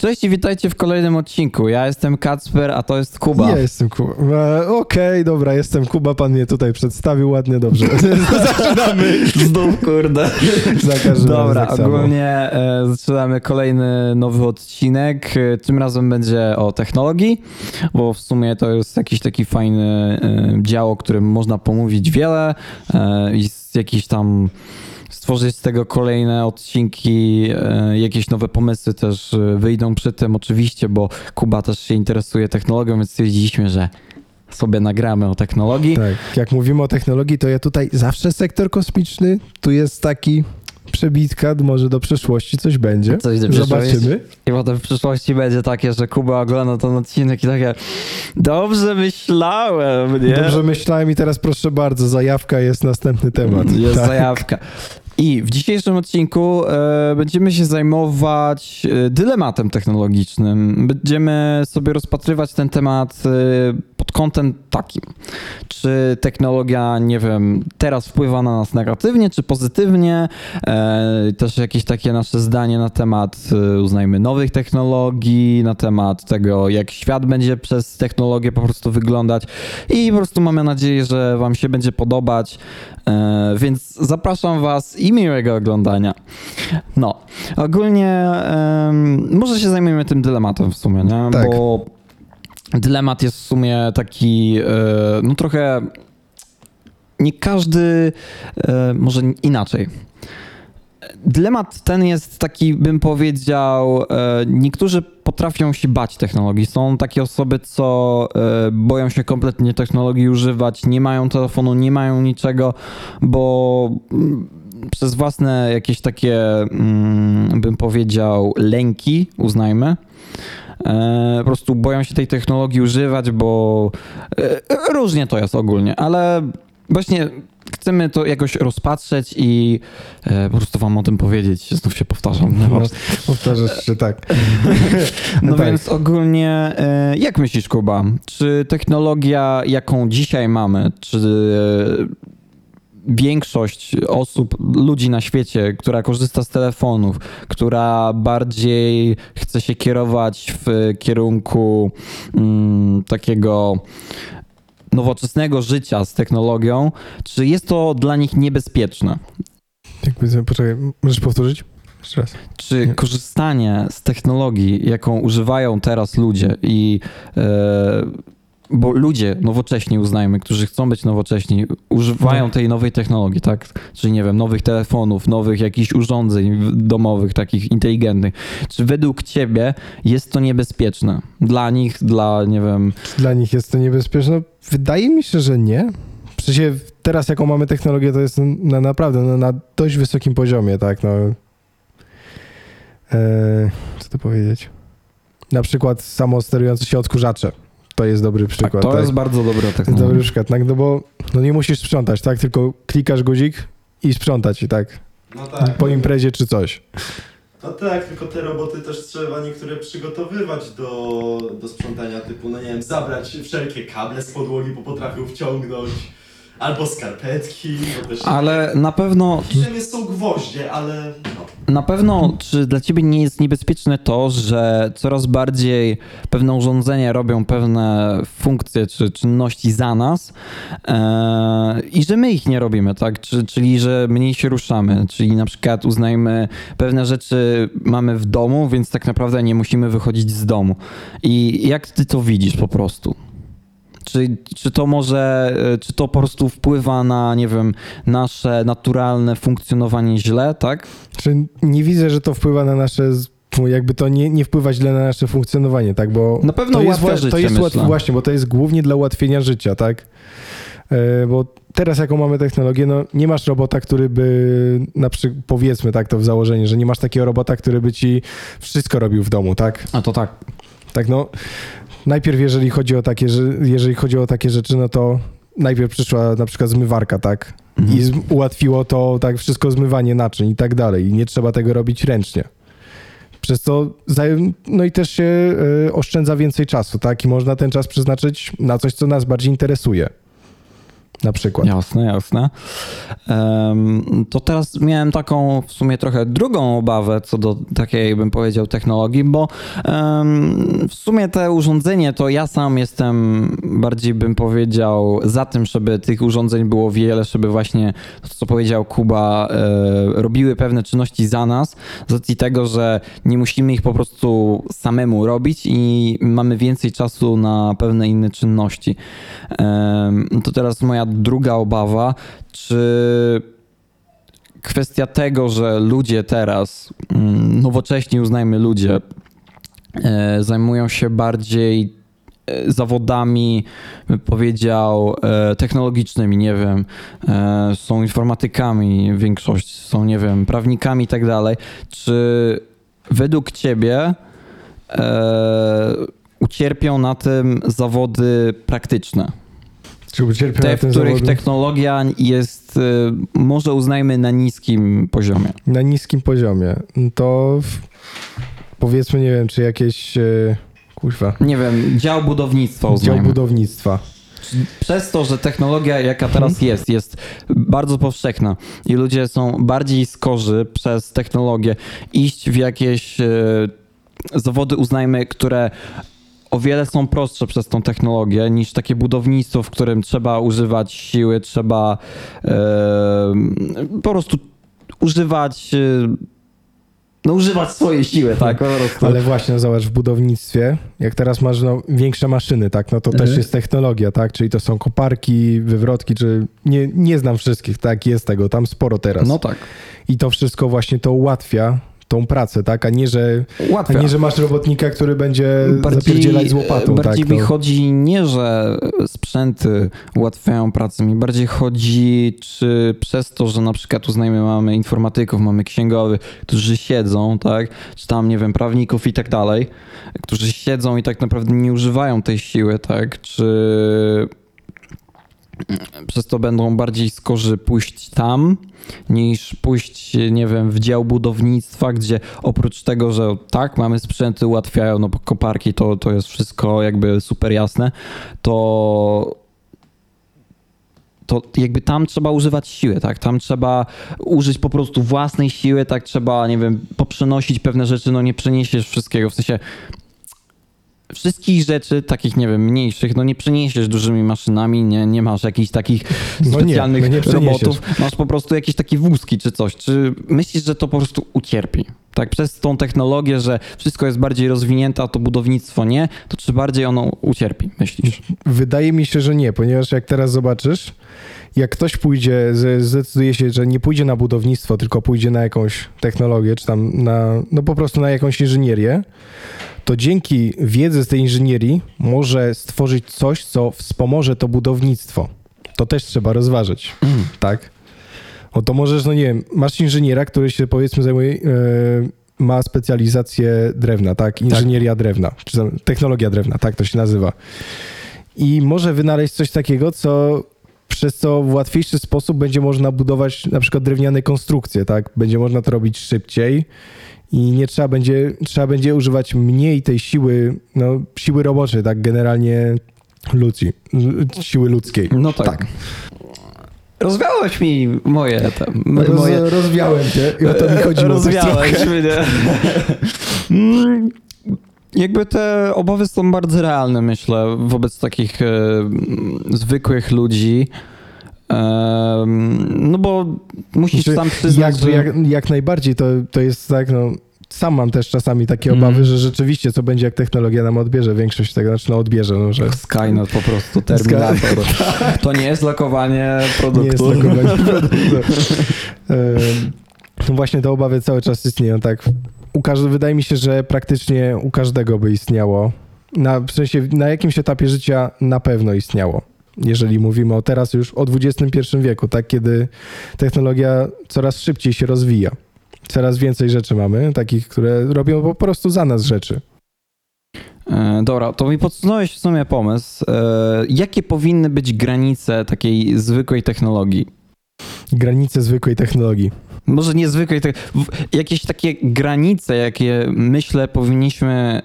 Cześć i witajcie w kolejnym odcinku. Ja jestem Kacper, a to jest Kuba. Ja jestem Kuba. E, Okej, dobra, jestem Kuba, pan mnie tutaj przedstawił ładnie, dobrze. Zaczynamy. Znów, kurde. Za każdym Dobra, razem tak samo. ogólnie e, zaczynamy kolejny nowy odcinek. E, Tym razem będzie o technologii, bo w sumie to jest jakiś taki fajny e, dział, o którym można pomówić wiele e, i z jakiś tam stworzyć z tego kolejne odcinki, e, jakieś nowe pomysły też e, wyjdą przy tym oczywiście, bo Kuba też się interesuje technologią, więc stwierdziliśmy, że sobie nagramy o technologii. Tak, jak mówimy o technologii, to ja tutaj zawsze sektor kosmiczny, tu jest taki przebitka, może do przyszłości coś będzie. Coś. Zobaczymy. I potem w przyszłości będzie takie, że Kuba ogląda ten odcinek i takie dobrze myślałem, nie? Dobrze myślałem i teraz proszę bardzo, zajawka jest następny temat. Jest Tak. zajawka. I w dzisiejszym odcinku e, będziemy się zajmować e, dylematem technologicznym. Będziemy sobie rozpatrywać ten temat e, pod kątem takim. Czy technologia, nie wiem, teraz wpływa na nas negatywnie, czy pozytywnie? E, też jakieś takie nasze zdanie na temat, e, uznajmy, nowych technologii, na temat tego, jak świat będzie przez technologię po prostu wyglądać. I po prostu mamy nadzieję, że Wam się będzie podobać. E, więc zapraszam Was i miłego oglądania. No, ogólnie em, może się zajmiemy tym dylematem w sumie, nie? Tak. Bo dylemat jest w sumie taki, e, no trochę. Nie każdy, e, może inaczej. Dylemat ten jest taki, bym powiedział, e, niektórzy potrafią się bać technologii. Są takie osoby, co boją się kompletnie technologii używać, nie mają telefonu, nie mają niczego, bo mm, przez własne jakieś takie, mm, bym powiedział, lęki, uznajmy, po prostu boją się tej technologii używać, bo e, różnie to jest ogólnie, ale właśnie chcemy to jakoś rozpatrzeć i e, po prostu wam o tym powiedzieć. Znów się powtarzam. No, powtarzasz się tak. No tak. więc ogólnie, e, jak myślisz, Kuba? Czy technologia, jaką dzisiaj mamy, czy e, większość osób, ludzi na świecie, która korzysta z telefonów, która bardziej chce się kierować w kierunku mm, takiego nowoczesnego życia z technologią, czy jest to dla nich niebezpieczne? Jakby, poczekaj, możesz powtórzyć? Jeszcze raz. Czy Nie. korzystanie z technologii, jaką używają teraz ludzie i e, bo ludzie nowocześni uznajmy, którzy chcą być nowocześni, używają No. tej nowej technologii, tak? Czyli nie wiem, nowych telefonów, nowych jakichś urządzeń domowych, takich inteligentnych. Czy według ciebie jest to niebezpieczne? Dla nich, dla, nie wiem, Czy dla nich jest to niebezpieczne? Wydaje mi się, że nie. Sensie teraz jaką mamy technologię, to jest na, naprawdę no, na dość wysokim poziomie, tak, no. E, co to powiedzieć? Na przykład samosterujące się odkurzacze. To jest dobry przykład. tak, to tak? jest bardzo dobra To jest technologia. dobry przykład, tak, no bo no nie musisz sprzątać, tak, tylko klikasz guzik i sprzątać i tak, No tak. po imprezie czy coś. No tak, tylko te roboty też trzeba niektóre przygotowywać do, do sprzątania, typu, no nie wiem, zabrać wszelkie kable z podłogi, bo potrafią wciągnąć, albo skarpetki, bo też... Ale na pewno Piszem jest są gwoździe, ale no. Na pewno, czy dla ciebie nie jest niebezpieczne to, że coraz bardziej pewne urządzenia robią pewne funkcje czy czynności za nas e, i że my ich nie robimy, tak? Czy, czyli, że mniej się ruszamy, czyli na przykład uznajmy pewne rzeczy mamy w domu, więc tak naprawdę nie musimy wychodzić z domu. I jak ty to widzisz po prostu? Czy, czy to może, e, czy to po prostu wpływa na, nie wiem, nasze naturalne funkcjonowanie źle, tak? Czy nie widzę, że to wpływa na nasze, z- jakby to nie, nie wpływa źle na nasze funkcjonowanie, tak, bo Na pewno to jest, życie, to jest myślę. właśnie, bo to jest głównie dla ułatwienia życia, tak, E, bo teraz jaką mamy technologię, no nie masz robota, który by, na przykład, powiedzmy tak to w założeniu, że nie masz takiego robota, który by ci wszystko robił w domu, tak, A to tak. tak, no najpierw jeżeli chodzi o takie, że- jeżeli chodzi o takie rzeczy, no to najpierw przyszła na przykład zmywarka, tak, Mhm. i ułatwiło to tak wszystko zmywanie naczyń i tak dalej i nie trzeba tego robić ręcznie. Przez zaj- no i też się y, oszczędza więcej czasu, tak? I można ten czas przeznaczyć na coś, co nas bardziej interesuje. Na przykład. Jasne, jasne. To teraz miałem taką w sumie trochę drugą obawę co do takiej, bym powiedział, technologii, bo w sumie te urządzenie to ja sam jestem bardziej, bym powiedział, za tym, żeby tych urządzeń było wiele, żeby właśnie to, co powiedział Kuba, e, robiły pewne czynności za nas, z racji tego, że nie musimy ich po prostu samemu robić i mamy więcej czasu na pewne inne czynności. To teraz moja druga obawa, czy kwestia tego, że ludzie teraz, mm, nowocześni uznajmy ludzie, e, zajmują się bardziej e, zawodami, powiedział, e, technologicznymi, nie wiem, są informatykami większość, są, nie wiem, prawnikami i tak dalej. Czy według ciebie ucierpią na tym zawody praktyczne? Te, w których zawodu? technologia jest, y, może uznajmy, na niskim poziomie. Na niskim poziomie. To w, powiedzmy, nie wiem, czy jakieś e, kurwa, Nie wiem, dział budownictwa dział uznajmy. budownictwa. Przez to, że technologia, jaka teraz Mhm. jest, jest bardzo powszechna i ludzie są bardziej skorzy przez technologię iść w jakieś e, zawody, uznajmy, które o wiele są prostsze przez tą technologię niż takie budownictwo, w którym trzeba używać siły, trzeba e, po prostu używać, e, no używać swojej siły, tak? Po prostu. Ale właśnie, no zobacz, w budownictwie, jak teraz masz no, większe maszyny, tak, no to Mhm. też jest technologia, tak, czyli to są koparki, wywrotki, czy nie, nie znam wszystkich, tak, jest tego, tam sporo teraz. No tak. I to wszystko właśnie to ułatwia tą pracę, tak, a nie, że, a nie, że masz robotnika, który będzie zapierdzielać z łopatą, bardziej tak, mi no. chodzi nie, że sprzęty ułatwiają pracę, mi bardziej chodzi, czy przez to, że na przykład uznajmy, mamy informatyków, mamy księgowych, którzy siedzą, tak, czy tam, nie wiem, prawników i tak dalej, którzy siedzą i tak naprawdę nie używają tej siły, tak, czy przez to będą bardziej skorzy pójść tam, niż pójść, nie wiem, w dział budownictwa, gdzie oprócz tego, że tak, mamy sprzęty, ułatwiają, no koparki to, to jest wszystko jakby super jasne, to to jakby tam trzeba używać siły, tak? Tam trzeba użyć po prostu własnej siły, tak? Trzeba, nie wiem, poprzenosić pewne rzeczy, no nie przeniesiesz wszystkiego, w sensie wszystkich rzeczy, takich, nie wiem, mniejszych, no nie przeniesiesz dużymi maszynami, nie, nie masz jakichś takich No nie, specjalnych no nie przeniesiesz. robotów, masz po prostu jakieś takie wózki czy coś. Czy myślisz, że to po prostu ucierpi? Tak, przez tą technologię, że wszystko jest bardziej rozwinięte, a to budownictwo nie, to czy bardziej ono ucierpi, myślisz? Wydaje mi się, że nie, ponieważ jak teraz zobaczysz, jak ktoś pójdzie, zdecyduje się, że nie pójdzie na budownictwo, tylko pójdzie na jakąś technologię, czy tam na, no po prostu na jakąś inżynierię, to dzięki wiedzy z tej inżynierii może stworzyć coś, co wspomoże to budownictwo. To też trzeba rozważyć, Mm. tak? O to możesz, no nie wiem, masz inżyniera, który się powiedzmy zajmuje, e, ma specjalizację drewna, tak? Inżynieria drewna, czy technologia drewna, tak to się nazywa. I może wynaleźć coś takiego, co przez co w łatwiejszy sposób będzie można budować na przykład drewniane konstrukcje, tak? Będzie można to robić szybciej i nie trzeba będzie, trzeba będzie używać mniej tej siły, no, siły roboczej, tak? Generalnie ludzi, l- siły ludzkiej. No tak. Rozwiałeś mi moje, te, m- Roz, moje Rozwiałem cię i o to mi chodziło Rozwiałeś mnie. Mm, Jakby te obawy są bardzo realne, myślę, wobec takich e, zwykłych ludzi. Em, no bo musisz Znaczy, sam przyznać, Jakby, że... jak, jak najbardziej to, to jest tak, no sam mam też czasami takie Mm. obawy, że rzeczywiście co będzie, jak technologia nam odbierze większość tego, znaczy no odbierze, no, że Skynet po prostu, Terminator. To nie jest lokowanie nie jest produktu. lokowanie produktu. No właśnie te obawy cały czas istnieją, tak. U każdy, wydaje mi się, że praktycznie u każdego by istniało. Na, w sensie na jakimś etapie życia na pewno istniało. Jeżeli mówimy o teraz już o XXI wieku, tak, kiedy technologia coraz szybciej się rozwija. Coraz więcej rzeczy mamy, takich, które robią po prostu za nas rzeczy. E, Dobra, to mi podsunąłeś w sumie pomysł. E, Jakie powinny być granice takiej zwykłej technologii? Granice zwykłej technologii. Może niezwykłej, te, jakieś takie granice, jakie myślę powinniśmy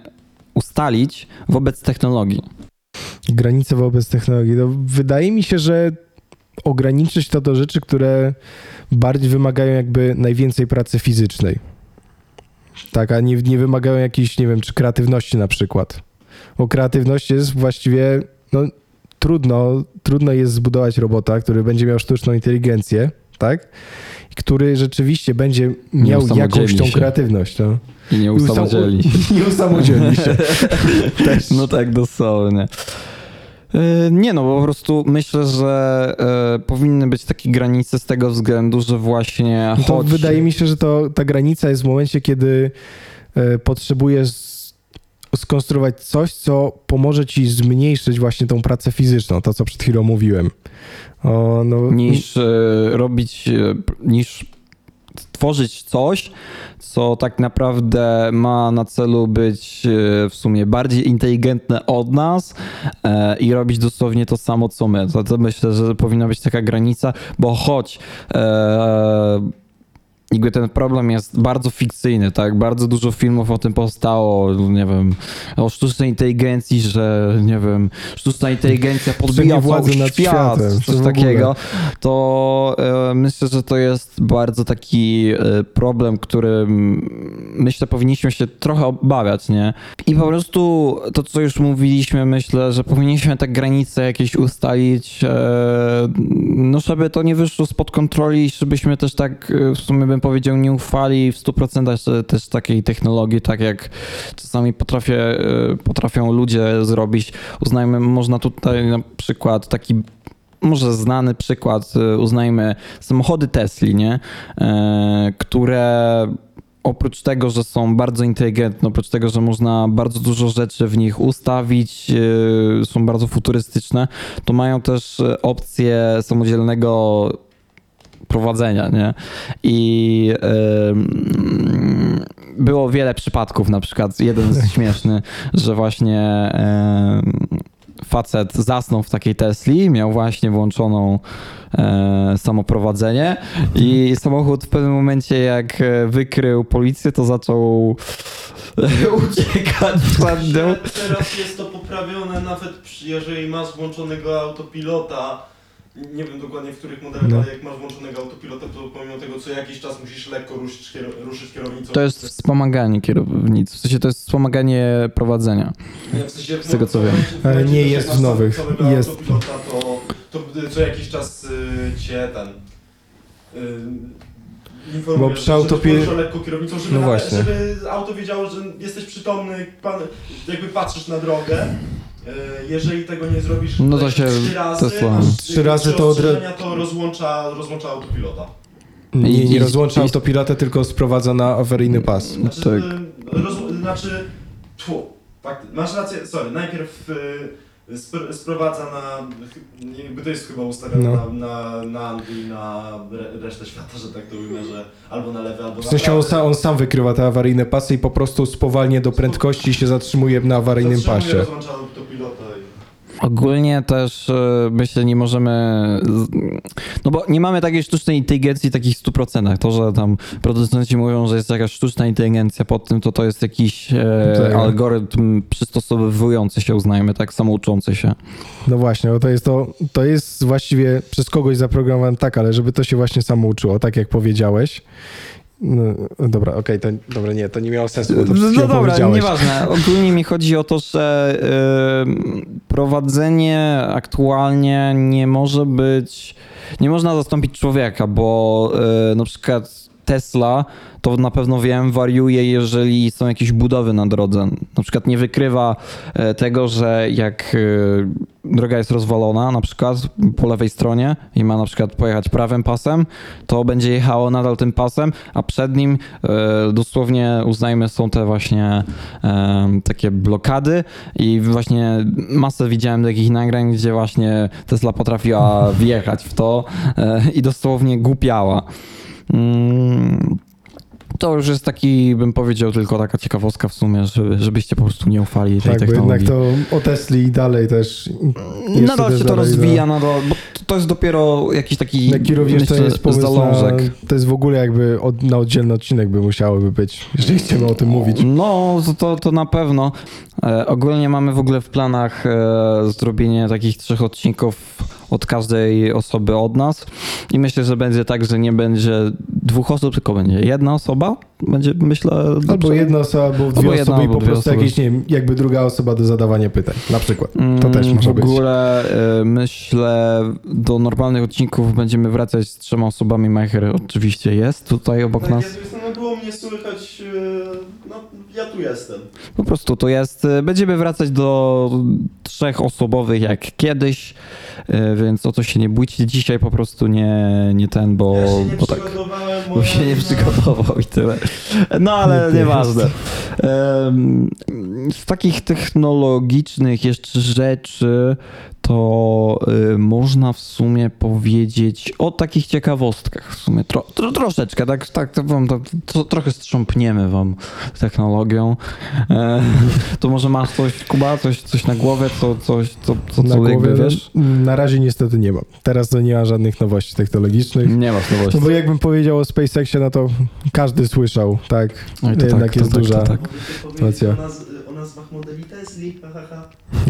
ustalić wobec technologii. granice wobec technologii. No, wydaje mi się, że ograniczyć to do rzeczy, które bardziej wymagają jakby najwięcej pracy fizycznej. Tak, a nie, nie wymagają jakiejś, nie wiem, czy kreatywności na przykład. Bo kreatywność jest właściwie, no trudno, trudno jest zbudować robota, który będzie miał sztuczną inteligencję, tak? I który rzeczywiście będzie miał jakąś tą się. kreatywność. No. I nie usamodzieli. Nie usamodzielni się. No tak, dosłownie. E, Nie no, po prostu myślę, że e, powinny być takie granice z tego względu, że właśnie No To choć... wydaje mi się, że to, ta granica jest w momencie, kiedy e, potrzebujesz skonstruować coś, co pomoże ci zmniejszyć właśnie tą pracę fizyczną, to co przed chwilą mówiłem. O, no, niż e, robić, niż tworzyć coś, co tak naprawdę ma na celu być e, w sumie bardziej inteligentne od nas e, i robić dosłownie to samo, co my. To myślę, że powinna być taka granica, bo choć e, jakby ten problem jest bardzo fikcyjny, tak? Bardzo dużo filmów o tym powstało, nie wiem, o sztucznej inteligencji, że, nie wiem, sztuczna inteligencja podbija władzę nad świat, światem, coś takiego, to e, myślę, że to jest bardzo taki e, problem, którym myślę powinniśmy się trochę obawiać, nie? I po prostu to, co już mówiliśmy, myślę, że powinniśmy te granice jakieś ustalić, e, no żeby to nie wyszło spod kontroli, żebyśmy też tak w sumie bym powiedział nie ufali w 100% też takiej technologii, tak jak czasami potrafię, e, potrafią ludzie zrobić. Uznajmy, można tutaj na przykład taki może znany przykład, e, uznajmy samochody Tesli, nie? E, które oprócz tego, że są bardzo inteligentne, oprócz tego, że można bardzo dużo rzeczy w nich ustawić, są bardzo futurystyczne, to mają też opcję samodzielnego prowadzenia, nie? I em, było wiele przypadków, na przykład jeden śmieszny, że właśnie em, facet zasnął w takiej Tesli, miał właśnie włączoną e, samoprowadzenie i samochód w pewnym momencie jak e, wykrył policję, to zaczął uciekać przed nią. Teraz jest to poprawione nawet jeżeli masz włączonego autopilota. Nie wiem dokładnie w których modelach, No. ale jak masz włączonego autopilota, to pomimo tego co jakiś czas musisz lekko ruszyć, kier- ruszyć kierownicą. To jest wspomaganie kierownic, w sensie to jest wspomaganie prowadzenia. Nie, w sensie, z tego, co wiem. momencie- w Ale momencie nie jest w nowych. całego Jest. Autopilota, to, to co jakiś czas y, cię ten... Y, informuje, Bo przy że- autopil- lekko kierownicą, żeby, No na- właśnie. żeby auto wiedziało, że jesteś przytomny, pan, jakby patrzysz na drogę. Y, Jeżeli tego nie zrobisz No to tak się trzy razy, Tesla- masz Trzy razy to od- to rozłącza, rozłącza autopilota. Nie, nie rozłącza i- autopilota, tylko sprowadza na awaryjny pas. Znaczy, Tak. y, roz, znaczy tfu, fakt, masz rację, sorry, najpierw y, spr, sprowadza na, jakby to jest chyba ustawione No. na, na, na Anglii i na re, resztę świata, że tak to ujmę, że albo na lewy, albo W na sensie on on sam wykrywa te awaryjne pasy i po prostu spowalnia do prędkości i się zatrzymuje na awaryjnym Zatrzymuje, pasie. rozłącza autopilota. Ogólnie też e, myślę, nie możemy. No bo nie mamy takiej sztucznej inteligencji takich w 100%. To, że tam producenci mówią, że jest jakaś sztuczna inteligencja pod tym, to to jest jakiś e, Tak. algorytm przystosowywujący się, uznajmy, tak samo uczący się. No właśnie, bo to jest to, to jest właściwie przez kogoś zaprogramowane tak, ale żeby to się właśnie samo uczyło, tak jak powiedziałeś. No, dobra, okej, to dobra, nie, to nie miało sensu, bo to No wszystkiego dobra, nieważne. Ogólnie mi chodzi o to, że prowadzenie aktualnie nie może być, nie można zastąpić człowieka, bo y, na przykład Tesla, to na pewno wiem, wariuje, jeżeli są jakieś budowy na drodze. Na przykład nie wykrywa e, tego, że jak e, droga jest rozwalona, na przykład po lewej stronie i ma na przykład pojechać prawym pasem, to będzie jechało nadal tym pasem, a przed nim e, dosłownie uznajmy są te właśnie takie blokady i właśnie masę widziałem takich nagrań, gdzie właśnie Tesla potrafiła wjechać w to i dosłownie głupiała. Mm, To już jest taki, bym powiedział, tylko taka ciekawostka w sumie, żeby, żebyście po prostu nie ufali tej Tak, bo jednak technologii. to o Tesli i dalej też jest nadal też się to dalej, rozwija, nadal, bo to- to jest dopiero jakiś taki Jaki również to myślę, jest pomysł zalążek. na, to jest w ogóle jakby od, na oddzielny odcinek by musiałoby być, jeżeli chcemy o tym mówić. No, to- to, to na pewno. E, ogólnie mamy w ogóle w planach e, zrobienie takich trzech odcinków od każdej osoby od nas. I myślę, że będzie tak, że nie będzie dwóch osób, tylko będzie jedna osoba. Będzie, myślę, Albo dobrze? jedna osoba, albo dwie Albo jedna, osoby i albo po prostu jakieś, nie wiem, jakby druga osoba do zadawania pytań, na przykład. To też Mm, może W być. ogóle y, myślę, do normalnych odcinków będziemy wracać z trzema osobami. Majcher oczywiście jest tutaj obok Tak, nas. Było mnie słychać, e, no ja tu jestem. Po prostu to jest. y, Będziemy wracać do trzech osobowych jak kiedyś, y, więc o to się nie bójcie. Dzisiaj po prostu nie, nie ten, bo, ja się nie bo tak. przygotowałem, Bo się nie przygotował i tyle. No ale Nie nieważne. Z takich technologicznych jeszcze rzeczy to y, można w sumie powiedzieć o takich ciekawostkach. W sumie tro, tro, troszeczkę, tak, tak to wam to, to, trochę strząpniemy wam technologią. E, to może masz coś, Kuba, coś, coś na głowie, co, coś, co, co, na co głowie, jakby no, wiesz? na razie niestety nie mam. Teraz to nie ma żadnych nowości technologicznych. Nie masz nowości. No bo jakbym powiedział o SpaceXie, no to każdy słyszał, tak? Oj, to Jednak tak, to jest tak, duża tak. Sytuacja. o, naz- o nazwach modeli Tesli,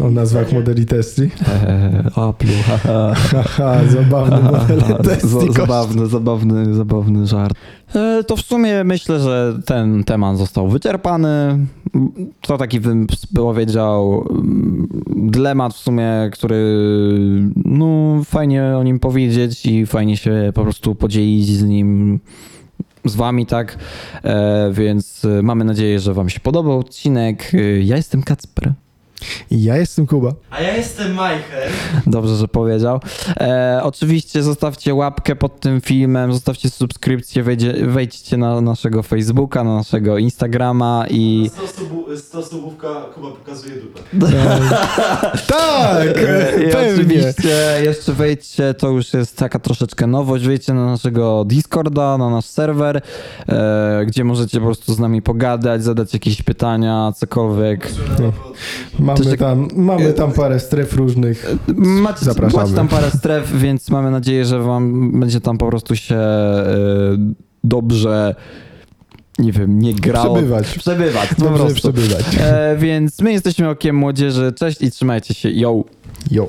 o nazwach modeli Tesli. Eee, Apple, haha. Haha, zabawny model Tesli. Zabawny, zabawny, zabawny żart. E, To w sumie myślę, że ten temat został wyczerpany. To taki bym powiedział mm, dylemat w sumie, który no fajnie o nim powiedzieć i fajnie się po prostu podzielić z nim z wami, tak? E, więc e, mamy nadzieję, że wam się podobał odcinek. E, Ja jestem Kacper. I ja jestem Kuba. A ja jestem Majcher. Dobrze, że powiedział. E, oczywiście zostawcie łapkę pod tym filmem, zostawcie subskrypcję, wejdzie, wejdźcie na naszego Facebooka, na naszego Instagrama i... 100, subu, 100 subówka, Kuba pokazuje dupę. Tak, I pewnie. oczywiście jeszcze wejdźcie, to już jest taka troszeczkę nowość, wejdźcie na naszego Discorda, na nasz serwer, e, gdzie możecie po prostu z nami pogadać, zadać jakieś pytania, cokolwiek. Mamy tak- tam, mamy tam parę stref różnych. Macie, Zapraszamy. macie tam parę stref, więc mamy nadzieję, że wam będzie tam po prostu się e, dobrze, nie wiem, nie grało. Przebywać. Przebywać, po Dobrze prostu. przebywać. E, więc my jesteśmy Okiem Młodzieży. Cześć i trzymajcie się. Yo! Jo.